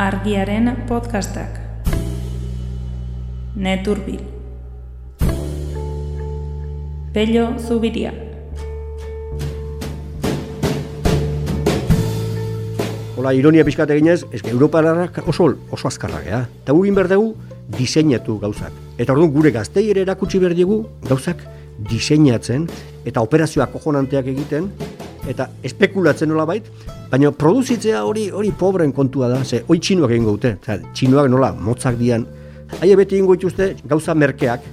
Argiaren podcastak. Neturbil. Pello Zubiria. Hola, ironia pixkat eginez, ez Europararrak oso, oso azkarrak, ja? Eta gugin behar dugu, diseinatu gauzak. Eta orduan gure gaztei ere erakutsi behar dugu, gauzak diseinatzen, eta operazioak kojonanteak egiten, eta espekulatzen nola bait, baina produzitzea hori hori pobren kontua da, ze hoi txinuak egingo dute, txinuak nola, motzak dian, haie beti egingo dituzte gauza merkeak,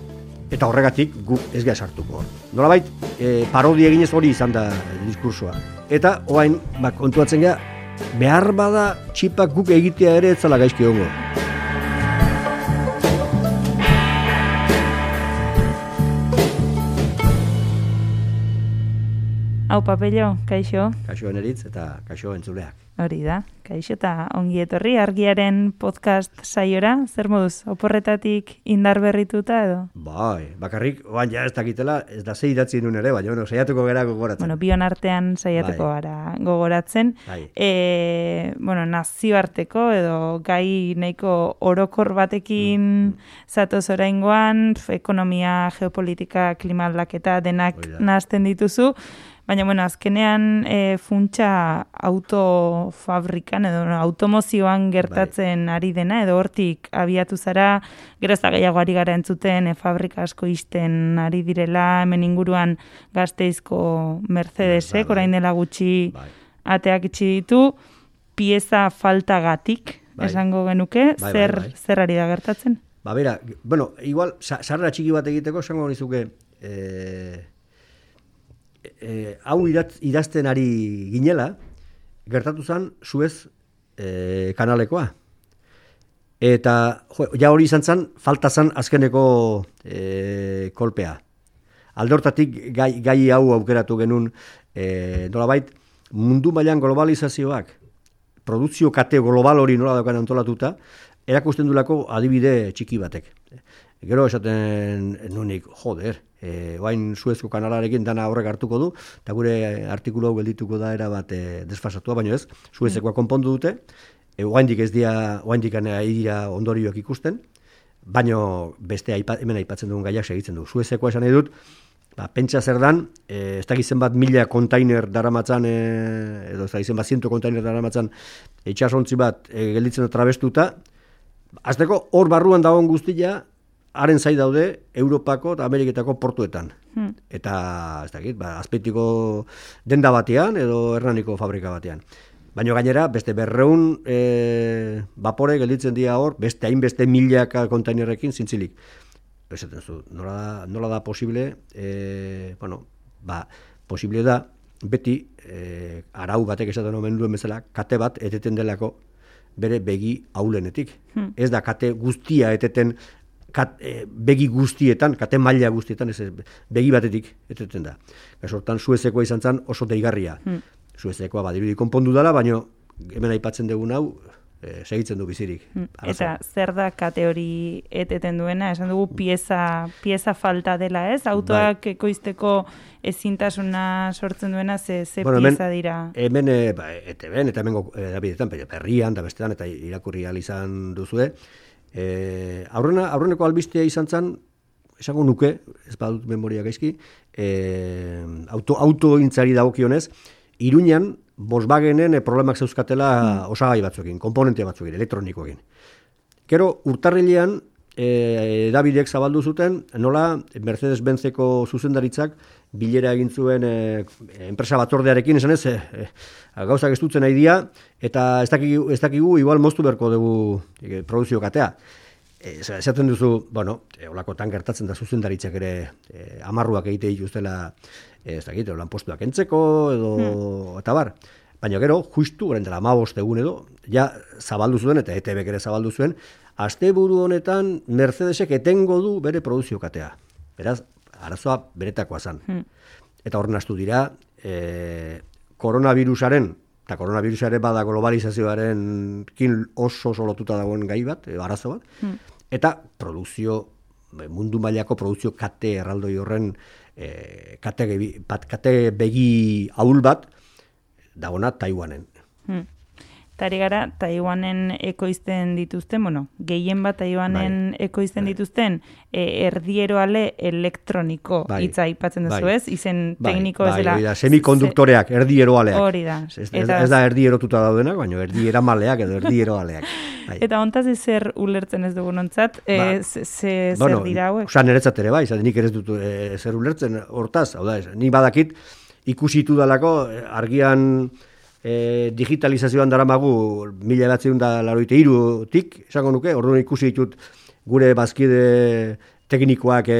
eta horregatik guk ez gara sartuko. Nola bait, e, parodia eginez hori izan da diskursoa. Eta, oain, ba, kontuatzen gara, behar bada txipak guk egitea ere ez zala gaizki hongo. Hau papello, kaixo, Kaixo eneritz eta kaixo entzuleak. hori da. Kaixo eta ongi etorri argiaren podcast saiora, zer moduz, oporretatik indar berrituta edo? Bai, bakarrik, oain ja ez dakitela, ez da zei idatzi nuen ere, baina bueno, saiatuko gara gogoratzen. Bueno, bion artean saiatuko Bai. gara gogoratzen. Bai. E, bueno, nazioarteko edo gai nahiko orokor batekin zatoz oraingoan, ekonomia, geopolitika, klima aldaketa denak nahazten dituzu. Baina, bueno, azkenean e, funtsa autofabrikan edo no, automozioan gertatzen ari dena, edo hortik abiatu zara, gero ez da gehiago ari gara entzuten, e, fabrika asko isten ari direla, hemen inguruan gazteizko Mercedesek, Bai, bai. orain dela gutxi Bai. ateak itxi ditu, pieza faltagatik, Bai. esango genuke, Bai, bai, zer, bai. zer ari da gertatzen? Ba, bera, bueno, igual, sa- sarrera txiki bat egiteko, esango nizuke, e, e, hau idazten ari ginela, gertatu zen Suez e, kanalekoa. Eta, jo, ja hori izan zen, falta zen azkeneko e, kolpea. Aldortatik gai, gai hau aukeratu genuen, e, nolabait, mundu mailan globalizazioak, produzio kate global hori nola daukan antolatuta, erakusten dulako adibide txiki batek. Gero esaten nunik, joder, e, oain Suezko kanalarekin dana horrek hartuko du, eta gure artikulu hau geldituko da era bat e, desfasatua, baino ez, Suezekoa konpondu dute, e, oaindik ez dira, oaindik dira ondorioak ikusten, baino beste aipa, hemen aipatzen dugun gaiak segitzen du. Suezekoa esan nahi dut, ba, pentsa zer dan, e, ez dakiz zenbat mila kontainer daramatzan, e, edo ez dakiz zenbat ziento kontainer daramatzan, itxasontzi bat e, gelditzen da trabestuta, azteko hor barruan dagoen guztia, haren zai daude Europako eta Ameriketako portuetan. Hmm. Eta, ez dakit, ba, azpeitiko denda batean edo hernaniko fabrika batean. Baina gainera, beste berreun e, bapore gelditzen dira hor, beste hainbeste milaka kontainerrekin zintzilik. Esaten zu, nola da, nola da posible, e, bueno, ba, posible da, beti e, arau batek esaten omen duen bezala, kate bat eteten delako bere begi aulenetik. Hmm. Ez da kate guztia eteten kat, e, begi guztietan, kate maila guztietan, ez, begi batetik eteten da. Kasu hortan Suezekoa izan zen oso deigarria. Hmm. Suezekoa badirudi konpondu dela, baino hemen aipatzen dugun hau e, segitzen du bizirik. Arazoa. Eta zer da kate hori eteten duena, esan dugu pieza, pieza falta dela, ez? Autoak Bai. ekoizteko ezintasuna sortzen duena, ze, ze Bueno, hemen- pieza dira. Hemen, e, ba, ETB-en eta hemengo edabidetan, perrian eta bestean, eta irakurri ahal izan duzue, e, aurrena, aurreneko albistea izan zen, esango nuke, ez badut memoria gaizki, e, auto, autogintzari dagokionez, Iruñan, Volkswagenen e, problemak zeuzkatela osagai batzuekin, komponente batzuekin, elektronikoekin. Gero, urtarrilean, e, Davidek zabaldu zuten, nola Mercedes-Benzeko zuzendaritzak bilera egin zuen e, enpresa batzordearekin, esan ez, e, e, gauzak ez dutzen nahi eta ez dakigu, ez dakigu igual moztu beharko dugu e, produzio katea. E, esaten duzu, bueno, e, olakotan gertatzen da zuzendaritzak ere e, amarruak egite dituztela, e, ez dakit, lanpostuak entzeko, edo, eta bar. Baina gero, justu, orain dela egun edo, ja zabaldu zuen, eta ETB ere zabaldu zuen, asteburu honetan Mercedesek etengo du bere produzio katea. Beraz, arazoa beretakoa zen. Hmm. Eta horren astu dira, e, koronavirusaren, eta koronavirusaren bada globalizazioaren kin oso oso lotuta dagoen gai bat, edo arazo bat, Hmm. eta produkzio, e, mundu mailako produkzio kate erraldoi horren e, kate, bat, kate begi ahul bat, dagona Taiwanen. Hmm. Tari gara, Taiwanen ekoizten dituzten, bueno, gehien bat Taiwanen Bai. ekoizten Bai. dituzten, e, erdieroale elektroniko Bai. hitza aipatzen duzu, Bai. ez? Izen Bai, tekniko bai, ez dela. hori da, semikonduktoreak, erdieroaleak. Hori da. Ez, ez, ez da erdierotuta daudenak, baina erdieramaleak edo erdieroaleak. Bai. Eta hontaz zer ulertzen ez dugun ontzat, e, Ba, ze, ze- zer dira hauek? Osa, niretzat ere bai, zate nik ere ez dut e, zer ulertzen hortaz, hau da, ez, nik badakit ikusitu dalako argian e, digitalizazioan daramagu mila batzion da laroite irutik, esango nuke, orduan ikusi ditut gure bazkide teknikoak e,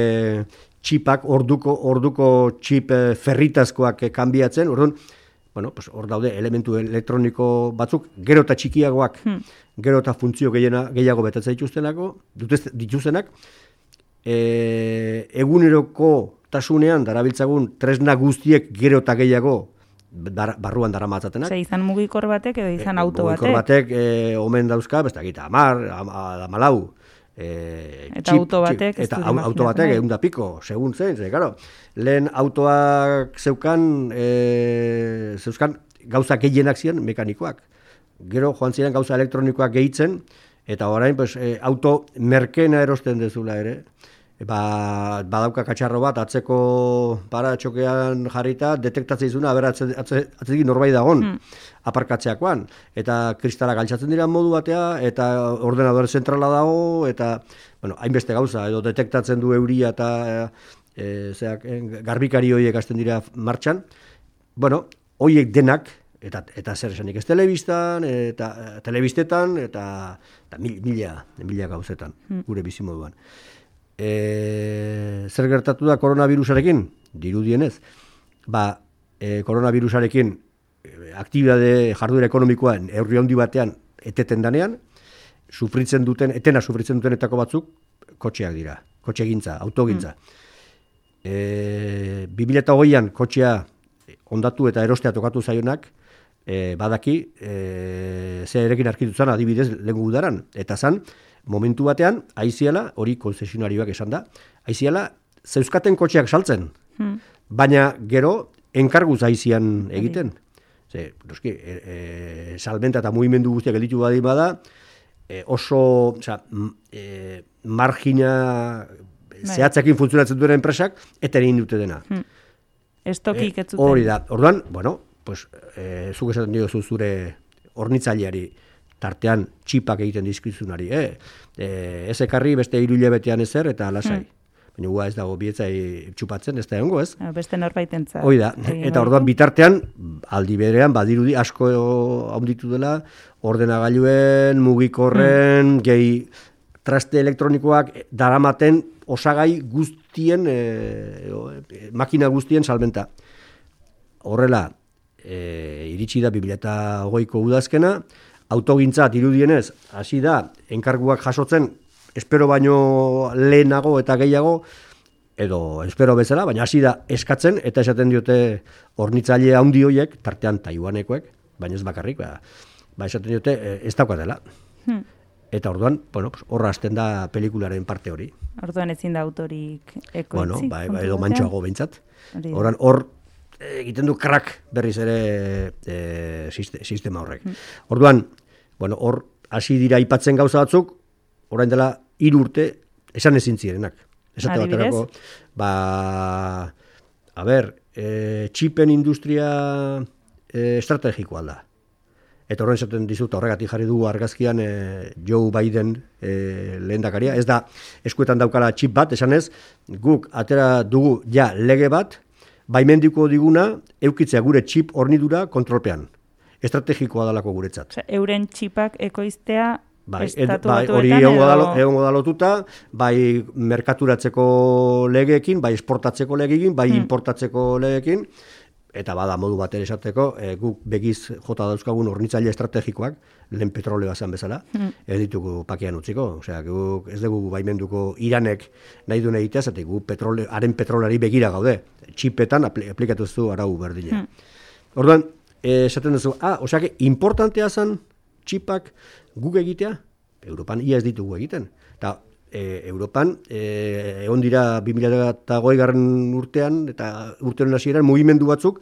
txipak, orduko, orduko txip e, ferritazkoak e, kanbiatzen, orduan, bueno, pues hor daude elementu elektroniko batzuk, gero eta txikiagoak, gero eta funtzio gehiena, gehiago betetzen dituztenako, dituzte- dituztenak, e, eguneroko tasunean darabiltzagun tresna guztiek gero eta gehiago dar, barruan dara matzatenak. Ose, izan mugikor batek edo izan E, auto mugikor batek. batek e, omen dauzka, besta gita, amar, am, amalau. E, Eta auto batek ez eta au- auto batek nahi. egun da piko, segun zen, ze, claro, lehen autoak zeukan, e, zeuzkan gauza gehienak ziren mekanikoak. Gero joan ziren gauza elektronikoak gehitzen, eta orain pues, e, auto merkena erosten dezula ere. Ba, badauka katxarro bat, atzeko para txokean jarrita, detektatzen izuna, aber atze, atze, atzetik norbait dagon, aparkatzeakoan. Eta kristala galtzatzen dira modu batea, eta ordenadore zentrala dago, eta, bueno, hainbeste gauza, edo detektatzen du euria eta e, zeak, e, garbikari horiek hasten dira martxan. Bueno, hoiek denak, eta, eta zer esanik ez telebistan, eta telebistetan, eta, eta mil, mila, mila gauzetan, gure bizimoduan. E, zer gertatu da koronavirusarekin? Dirudienez. Ba, e, koronavirusarekin e, aktibitate jarduera ekonomikoan eurri handi batean eteten danean, sufritzen duten, etena sufritzen dutenetako batzuk, kotxeak dira, kotxegintza, autogintza. E, 2008an kotxea ondatu eta erostea tokatu zaionak, e, badaki, e, ze erekin arkitu zan adibidez lehen udaran. Eta zan, momentu batean, aiziala, hori konzesionarioak esan da, aiziala, zeuzkaten kotxeak saltzen. Baina gero, enkarguz aizian egiten. Ze, noski, e, e, salmenta eta mugimendu guztiak gelditu badi bada, e, oso, oza, e, margina zehatzakin funtzionatzen duen enpresak, eta egin dute dena. Estokik ez zuten. Hori da. Orduan, bueno, pues, e, zuk esaten diozu zure hornitzaileari tartean txipak egiten dizkizunari, eh? E, ez ekarri beste hiru hilabetean ezer eta lasai. Baina gua ez dago bietzai txupatzen, ez da egongo, ez? Ah, Beste norbaitentzat. Hoi da, eta orduan bitartean, aldi berean, badirudi asko haunditu dela, ordenagailuen, mugikorren, gehi traste elektronikoak daramaten osagai guztien, e, e, makina guztien salmenta. Horrela, e, iritsi da 2008ko udazkena, autogintza dirudienez, hasi da, enkarguak jasotzen, espero baino lehenago eta gehiago, edo espero bezala, baina hasi da eskatzen eta esaten diote hornitzaile handi hoiek, tartean taiwanekoek, baina ez bakarrik, ba, ba esaten diote e, ez daukatela. Hmm. Eta orduan, bueno, pues, horra hasten da pelikularen parte hori. Orduan ezin da autorik ekoitzi. Bueno, ba, kontu edo mantxoago behintzat. Da. Horan, hor egiten du krak berriz ere e, siste, sistema horrek. Hmm. Orduan, bueno, hor hasi dira aipatzen gauza batzuk, orain dela hiru urte esan ezin zirenak. Esate baterako, ba, a ber, e, txipen industria e, estrategikoa da. Eta horren esaten dizut, horregatik jarri dugu argazkian e, Joe Biden e, lehendakaria. Ez da, eskuetan daukala txip bat, esanez, guk atera dugu ja lege bat, baimendiko diguna eukitzea gure txip hornidura kontrolpean. Estrategikoa dalako guretzat. Osea, euren txipak ekoiztea Bai, bai, hori egongo da, lotuta, bai merkaturatzeko legeekin, bai esportatzeko legeekin, bai importatzeko legeekin, eta bada modu batera esateko, e, guk begiz jota dauzkagun hornitzaile estrategikoak, lehen petrolea zen bezala, ez ditugu pakean utziko, osea, guk ez dugu baimenduko iranek nahi duen egitea, zatek gu petrole, haren petrolari begira gaude, txipetan apli, aplikatu ez du arau berdina. Orduan, eh, esaten duzu, ah, osea, que importantea zen txipak guk egitea, Europan ia ez ditugu egiten. Eta e, Europan e, egon dira 2008 garren urtean eta urtean hasieran mugimendu batzuk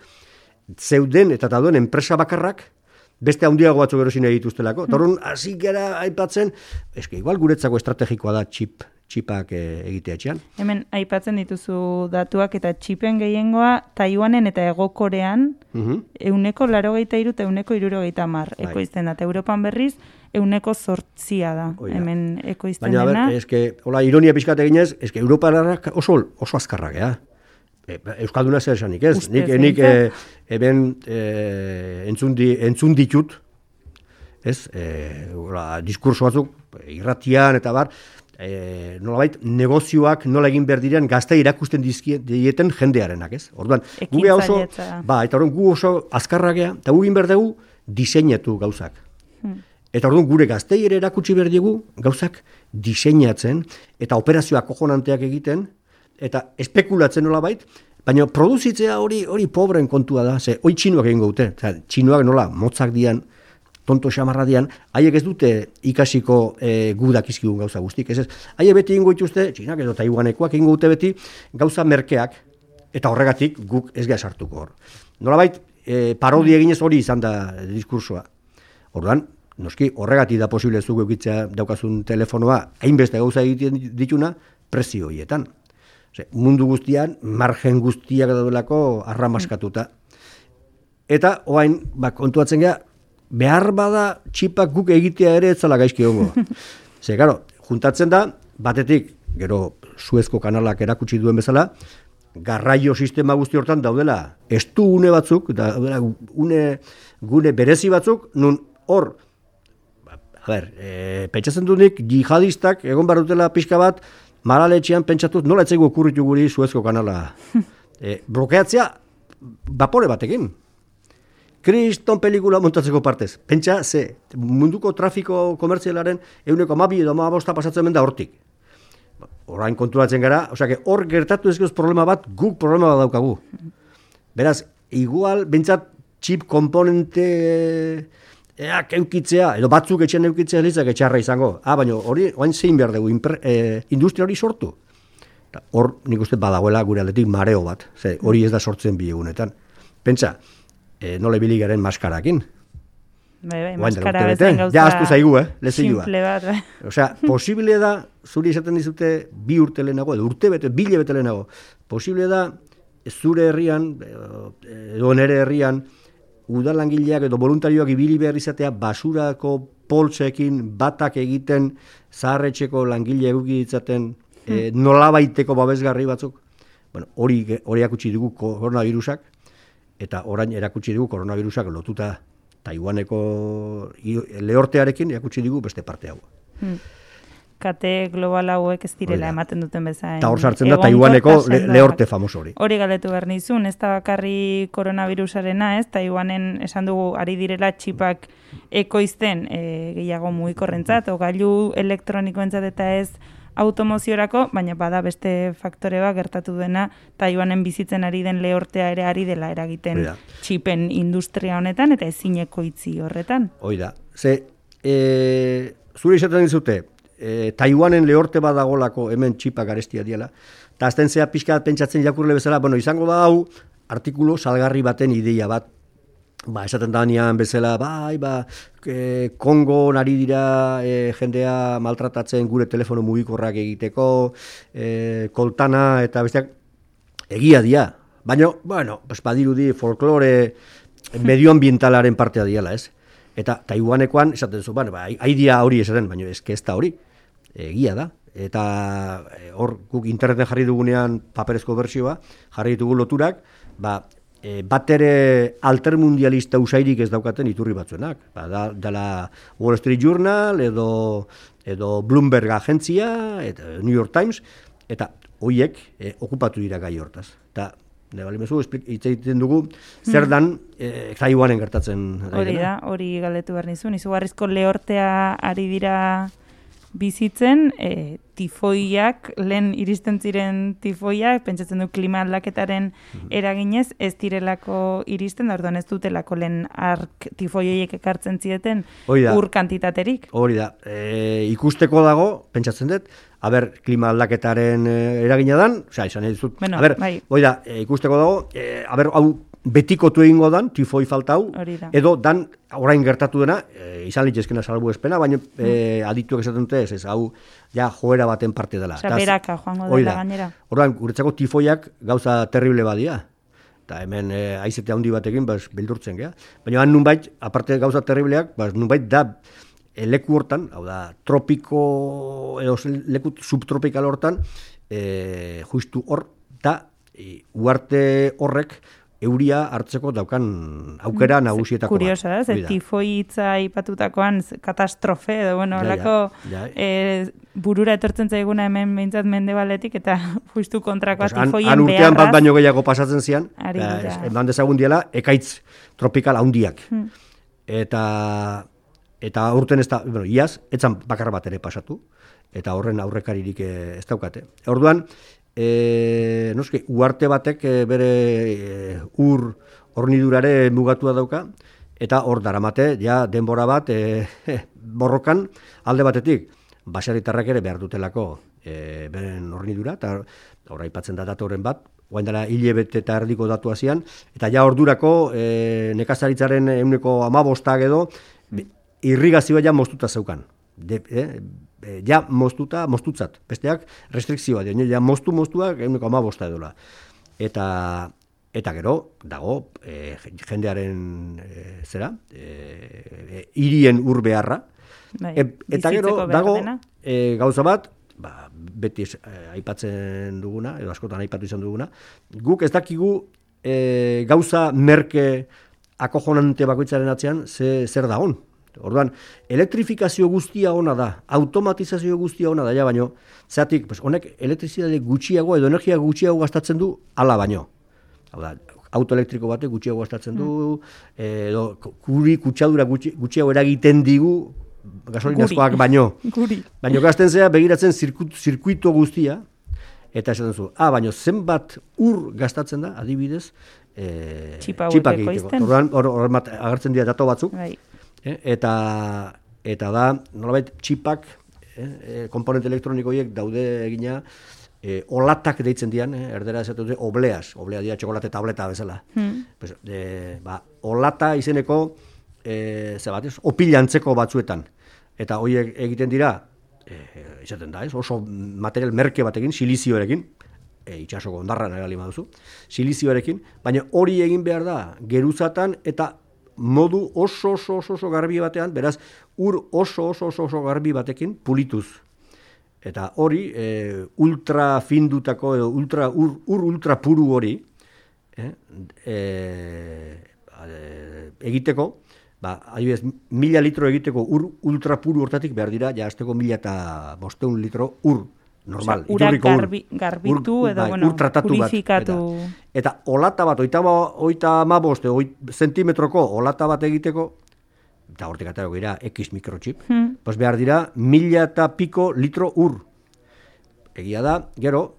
zeuden eta dauden enpresa bakarrak beste handiago batzuk erosin dituztelako. Mm. Torun, hasi gara aipatzen, eske, igual guretzako estrategikoa da txip, txipak e, egitea etxean. Hemen, aipatzen dituzu datuak eta txipen gehiengoa, Taiwanen eta egokorean, mm -hmm. euneko laro gehieta iru eta euneko iruro gehieta mar, bai. ekoizten da. Europan berriz, euneko sortzia da, Oida. hemen ekoizten dena. Baina, eske, hola, ironia pixkate ginez, eske, Europa oso, oso azkarrak, ja. E, Euskalduna zer esanik, ez? Ustez, nik, nik e, eben e, entzun, di, entzun ditut, ez? E, ora, diskurso batzuk, irratian eta bar, e, nolabait, negozioak nola egin behar diren gazte irakusten dieten jendearenak, ez? Orduan, gu oso, ba, eta orduan, gu oso azkarragea, eta gu behar dugu diseinetu gauzak. Hmm. Eta orduan, gure gaztei ere erakutsi behar dugu gauzak diseinatzen, eta operazioak kojonanteak egiten, eta espekulatzen nola bait, baina produzitzea hori hori pobren kontua da, ze hoi txinuak egin gaute, txinuak nola, motzak dian, tonto xamarra dian, haiek ez dute ikasiko e, gudak izkigun gauza guztik, ez ez, haiek beti ingo ituzte, txinak edo taiwanekoak ingo dute beti, gauza merkeak, eta horregatik guk ez geha sartuko hor. Nola bait, e, parodia eginez hori izan da diskursoa. Orduan, noski, horregatik da posible zugu egitzea daukazun telefonoa, hainbeste gauza egiten dituna, prezio horietan mundu guztian, margen guztiak daudelako arramaskatuta. Eta, oain, ba, kontuatzen geha, behar bada txipak guk egitea ere etzala gaizki hongo. Ze, garo, juntatzen da, batetik, gero, Suezko kanalak erakutsi duen bezala, garraio sistema guzti hortan daudela, estu une batzuk, daudela, une, gune berezi batzuk, nun hor, ba, a ber, e, pentsatzen dunik, jihadistak, egon barutela pixka bat, Maraletxean pentsatuz nola etzegu okurritu guri Suezko kanala. e, blokeatzea bapore batekin. Kriston pelikula montatzeko partez. Pentsa, ze, munduko trafiko komertzialaren euneko amabi edo amabosta pasatzen da hortik. Orain konturatzen gara, osea, hor gertatu ezkoz problema bat, guk problema bat daukagu. Beraz, igual, bentsat, chip komponente eak eukitzea, edo batzuk etxean eukitzea litzak etxarra izango. Ah, baina hori, oain zein behar dugu, e, industria hori sortu. Hor, nik uste badagoela gure aldetik mareo bat, ze, hori ez da sortzen bi egunetan. Pentsa, e, nole biligaren maskarakin. Bai, bai, maskara bezen gauza... Ja, astu zaigu, eh, lezilua. Simple bat, bai. Osea, posible da, zuri esaten dizute, bi urte lehenago, edo urte bete, bile bete lehenago. Posible da, zure herrian, edo nere herrian, udalangileak edo voluntarioak ibili behar izatea basurako poltsekin batak egiten zaharretxeko langile eguki ditzaten e, nolabaiteko babesgarri batzuk. Bueno, hori, hori akutsi dugu koronavirusak, eta orain erakutsi dugu koronavirusak lotuta Taiwaneko lehortearekin erakutsi dugu beste parte hau. Hmm kate global hauek ez direla ematen duten bezain. Eta hor sartzen da Taiwaneko le, lehorte famoso hori. Hori galetu behar nizun, ez da bakarri koronavirusarena, ez, Taiwanen esan dugu ari direla txipak ekoizten e, gehiago mugikorrentzat, gailu elektronikoentzat eta ez automoziorako, baina bada beste faktore bat gertatu dena Taiwanen bizitzen ari den lehortea ere ari dela eragiten txipen industria honetan eta ezineko itzi horretan. Hoi da, ze, e, zure izaten dizute, e, Taiwanen lehorte badagolako hemen txipa garestia diela. Eta azten zea pixka pentsatzen jakurle bezala, bueno, izango da hau artikulu salgarri baten ideia bat. Ba, esaten da bezala, bai, ba, e, Kongo nari dira e, jendea maltratatzen gure telefono mugikorrak egiteko, e, koltana eta besteak egia dia. Baina, bueno, pues, badirudi folklore medioambientalaren partea diala, ez? Eta Taiwanekoan, esaten zu, bueno, ba, haidia hori esaten, baina ez ez da hori egia da. Eta eh, hor guk interneten jarri dugunean paperezko bertsioa, jarri ditugu loturak, ba, e, bat ere altermundialista usairik ez daukaten iturri batzuenak. Ba, da, dela Wall Street Journal edo, edo Bloomberg agentzia, eta New York Times, eta hoiek e, okupatu dira gai hortaz. Eta Ne bali mezu hitz egiten dugu zer hmm. dan eh, Taiwanen gertatzen Hori da, hori galdetu behar nizun, izugarrizko lehortea ari dira bizitzen e, tifoiak, lehen iristen ziren tifoiak, pentsatzen du klima aldaketaren Mhm. eraginez, ez direlako iristen, orduan ez dutelako lehen ark tifoiek ekartzen zieten ur kantitaterik. Hori da, e, ikusteko dago, pentsatzen dut, aber, klima aldaketaren e, eragina dan, osea, izan dizut, Bueno, aber, bai. hoi da, e, ikusteko dago, e, aber, hau betikotu egingo dan, tifoi falta hau, Hori da. edo dan orain gertatu dena, e, izan litzezkena salbu espena, baina e, adituak esaten dute, ez, ez, hau, ja, joera baten parte dela. Eta- beraka joango dela da. gainera. Orduan, guretzako tifoiak gauza terrible badia. Eta hemen e, aizete handi batekin, bas, bildurtzen gea. Baina han nunbait, aparte gauza terribleak, bas, nunbait da e, leku hortan, hau da, tropiko, edo leku subtropikal hortan, e, justu hor, da, e, uarte horrek, euria hartzeko daukan aukera nagusietako bat. Kurioso, ez? Hori da. Tifoi hitza aipatutakoan katastrofe, edo, bueno, Ja, ja, holako ja. eh, burura etortzen zaiguna hemen behintzat mendebaletik, eta justu kontrakoa Pues han, tifoien han urtean bat beharraz. baino gehiago pasatzen zian, ba, eman dezagun diela, ekaitz tropikal handiak. Hmm. Eta eta urten ez da, bueno, iaz, etzan bakar bat ere pasatu, eta horren aurrekaririk eh, ez daukate. Orduan, e, noski, uarte batek eh, bere e, ur hornidurare mugatua dauka, eta hor daramate, ja, denbora bat, e, borrokan alde batetik, basaritarrak ere behar dutelako e, beren hornidura, eta hor aipatzen da datoren bat, guain dela hile bete eta erdiko datu hasian, eta ja ordurako e, nekazaritzaren euneko amabostak edo, irrigazioa ja moztuta zeukan. De, eh, e, ja moztuta, moztutzat. Besteak restrikzioa, dio, ja moztu moztuak euneko amabosta edola. Eta, eta gero, dago, e, jendearen e, zera, e, hirien ur beharra, Bai, E, eta gero dago e, gauza bat, ba, beti ez, e, aipatzen duguna, edo askotan aipatu izan duguna, guk ez dakigu e, gauza merke akojonante bakoitzaren atzean ze, zer da on. Orduan, elektrifikazio guztia ona da, automatizazio guztia ona da, ja baino, zeatik, pues, honek elektrizitate gutxiago edo energia gutxiago gastatzen du, ala baino. Hau da, auto elektriko batek gutxiago gastatzen du, edo kuri kutsadura gutxi, gutxiago eragiten digu gasolinazkoak baino. Guri. Baino gazten zea begiratzen zirkuit, zirkuito guztia, eta esaten zu, ah, baino zenbat ur gastatzen da, adibidez, e, txipak egiteko. Orduan, hor, agertzen dira dato batzuk, Bai. Eh, eta, eta da, nolabait, txipak, eh, eh, komponente elektroniko horiek daude egina, eh, olatak deitzen dian, eh, erdera esatu dute, obleas, oblea dira txokolate tableta bezala. Hmm. Pues, eh, ba, olata izeneko, eh, ze bat, ez, opilantzeko batzuetan. Eta horiek egiten dira, eh, izaten da, ez, oso material merke batekin, silizioarekin, e, itxasoko ondarra nahi baduzu, silizioarekin, baina hori egin behar da, geruzatan eta modu oso oso oso, oso garbi batean, beraz, ur oso oso oso, oso garbi batekin pulituz. Eta hori, e, ultra findutako edo ultra, ur, ur ultra puru hori, eh, e, e, egiteko, ba, adibidez, mila litro egiteko ur ultra puru hortatik behar dira, ja, azteko mila eta bosteun litro ur, normal. Osea, urak iturriko ur. garbi- garbitu edo, bai, bueno, ur tratatu bat, purifikatu. Eta, eta olata bat, oita, oita ma boste, oit, zentimetroko olata bat egiteko, eta hortik aterako gira, X mikrochip, Hmm. pues behar dira, mila eta piko litro ur. Egia da, gero,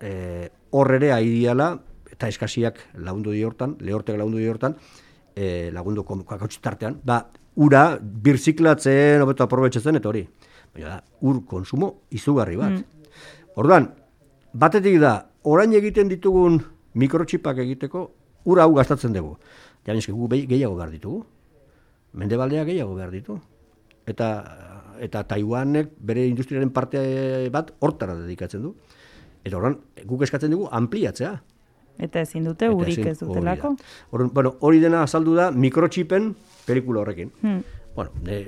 eh, hor ere aidiala, eta eskasiak lagundu di hortan, lehortek lagundu di hortan, eh, lagundu kakotxi tartean, ba, ura birziklatzen, hobeto aprobetxetzen, eta hori. Baina da, ur konsumo izugarri bat. Orduan, batetik da, orain egiten ditugun mikrotxipak egiteko, ura hau gastatzen dugu. Ja, neske, gu gehiago behar ditugu. Mendebaldea gehiago behar ditu. Eta, eta Taiwanek bere industriaren parte bat hortara dedikatzen du. Eta orduan, guk eskatzen dugu ampliatzea. Eta ezin dute Eta urik ez dutelako. hori bueno, hori dena azaldu da mikrotxipen pelikula horrekin. Hmm. Bueno, ne,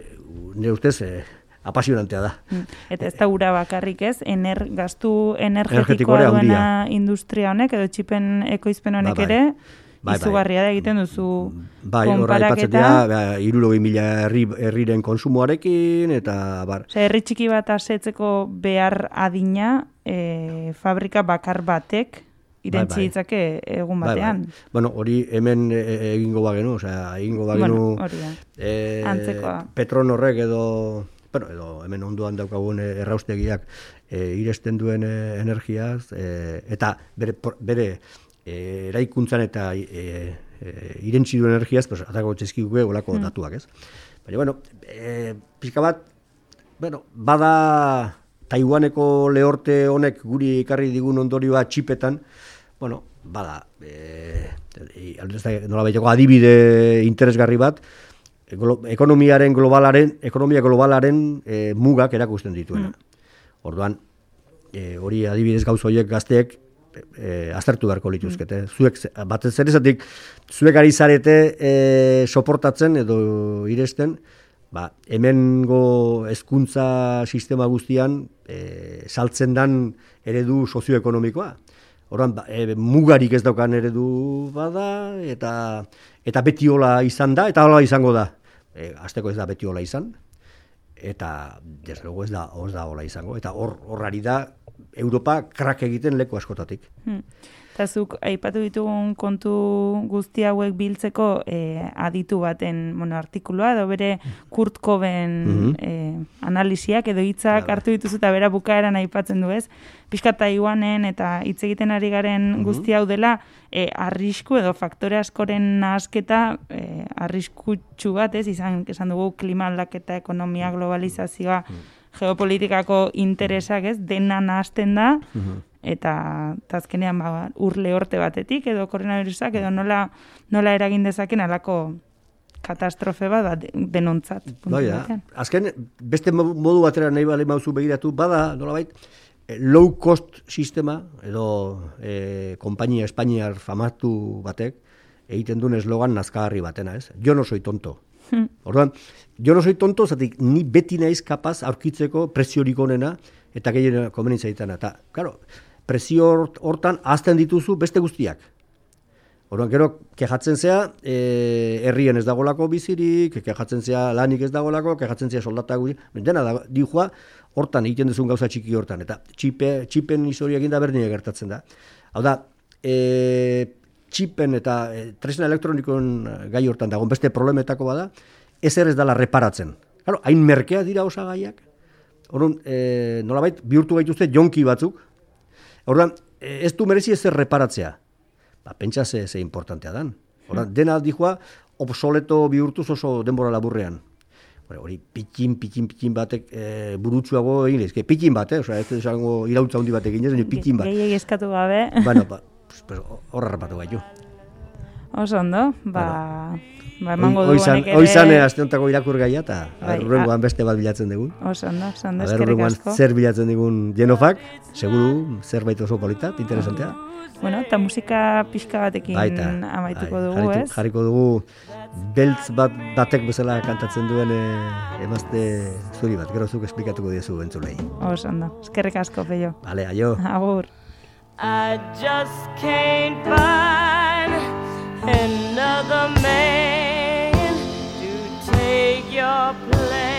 ne ustez eh, apasionantea da. Hmm. Eta ez da ura bakarrik ez, ener, gastu Energetikoa duena industria honek, edo txipen ekoizpen honek Ba, bai. ere, Bai, bai. izugarria da egiten duzu Bai, aipatzen dira, konparaketa. ba, irurogei mila herri, herriren konsumoarekin, eta bar. Osea, herri txiki bat asetzeko behar adina e, fabrika bakar batek irentzi bai. ditzake egun Bai, batean. bai. Bueno, hori hemen e, egingo bagenu, osea, egingo bagenu Bueno, hori da. eh, Antzekoa. Petronorrek edo bueno, edo hemen onduan daukagun eh, erraustegiak e, iresten duen e, energiaz, e, eta bere, bere e, eraikuntzan eta e, e, irentzi duen energiaz, pues, atako txezkiguke olako mm. datuak, ez? Baina, bueno, e, pixka bat, bueno, bada Taiwaneko lehorte honek guri ikarri digun ondorioa txipetan, bueno, bada, e, e, nola adibide interesgarri bat, ekonomiaren globalaren, ekonomia globalaren e, mugak erakusten dituena. Mm. Orduan, e, hori adibidez gauz horiek gazteek e, aztertu beharko lituzkete. Mm. Zuek, batez ere zatik, zuek ari zarete e, soportatzen edo iresten, ba, hemengo hezkuntza sistema guztian e, saltzen dan eredu sozioekonomikoa. Orduan, ba, e, mugarik ez daukan eredu bada, eta eta beti hola izan da, eta hola izango da. E, azteko ez da beti hola izan, eta desde luego ez da, ez da hola izango. Eta hor, horrari da, Europa krak egiten leku askotatik. Hmm. Eta zuk, aipatu ditugun kontu guzti hauek biltzeko e, aditu baten bueno, artikulua, edo bere Kurt Coben mm analisiak edo hitzak hartu dituzu eta bera bukaeran aipatzen du ez. Piskat Taiwanen eta hitz egiten ari garen mm guzti hau dela, e, arrisku edo faktore askoren nahasketa e, arriskutsu bat ez, izan esan dugu klima aldaketa, ekonomia, globalizazioa, geopolitikako interesak ez, dena nahazten da, eta tazkenean ba, urle horte batetik edo koronavirusak edo nola, nola eragin dezaken alako katastrofe bat ba, denontzat. Baina, azken beste modu batera nahi bale mauzu begiratu, bada, nola bait, eh, low cost sistema edo e, kompainia espainiar famatu batek egiten duen eslogan nazkagarri batena, ez? Jo no soy tonto. Hmm. Orduan, jo no soy tonto, zatik ni beti naiz kapaz aurkitzeko presiorik onena eta gehien komenitza ditana. Eta, claro, presio hortan azten dituzu beste guztiak. Orduan, gero, kejatzen zea, e, herrien ez dagolako bizirik, kejatzen zea lanik ez dagolako, kejatzen zea soldata guzi, dena da, dijoa, hortan egiten duzun gauza txiki hortan, eta txipe, txipen historiak inda berdine gertatzen da. Hau da, e, txipen eta e, tresna elektronikoen gai hortan dagoen beste problemetako bada, ez ez dala reparatzen. Claro, hain merkea dira osagaiak. Orduan, e, nolabait, bihurtu gaituzte jonki batzuk, Orduan, eh, ez du merezi ez reparatzea. Ba, pentsa ze, ze importantea dan. Orduan, hmm. dena dijoa, obsoleto bihurtuz oso denbora laburrean. Hori, pitin, pitin, pitin batek e, burutsuago egin lezke. Pitin bat, eh? Osa, ez esango irautza hundi batek egin ez, pitin bat. Gehi eskatu gabe. Bueno, ba, horra rapatu gaitu. Oso ondo, ba... Ba, emango du honek ere... Oizan, azte ontako irakur gaia, eta bai, beste bat bilatzen dugun. Oso, ondo, oso, ondo, eskerrik asko. zer bilatzen dugun genofak, seguru, zerbait oso politat, interesantea. Bueno, eta musika pixka batekin Baita, amaituko bai, dugu, ez? Jarriko dugu, beltz bat batek bezala kantatzen duen eh, emazte zuri bat, gero zuk esplikatuko diezu entzulei. Oso, ondo, eskerrik asko, peio. Vale, aio. Agur. I just can't find another man to take your place.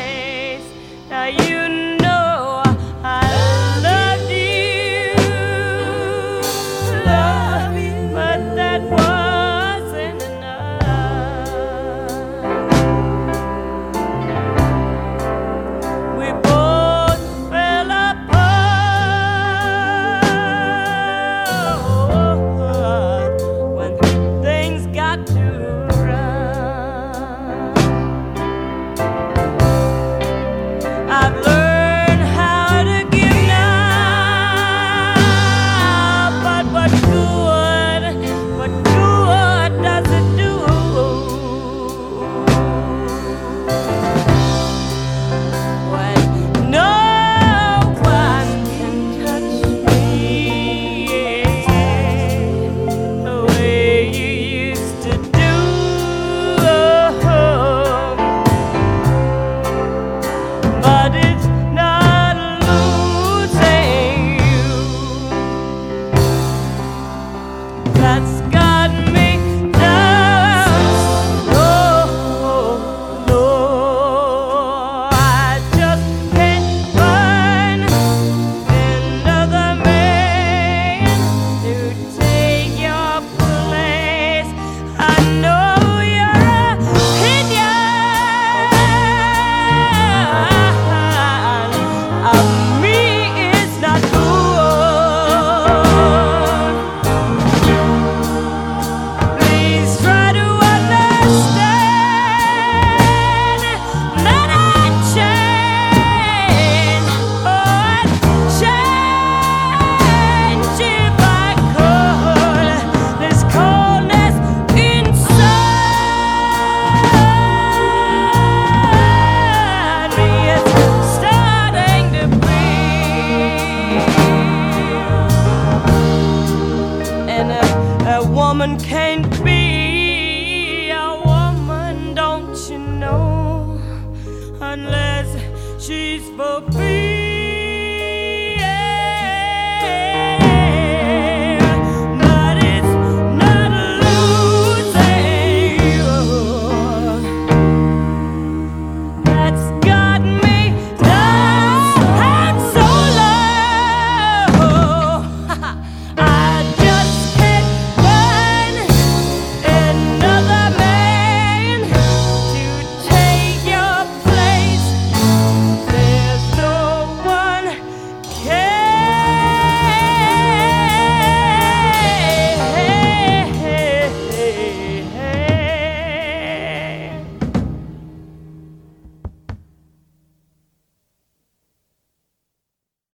unless she's for free.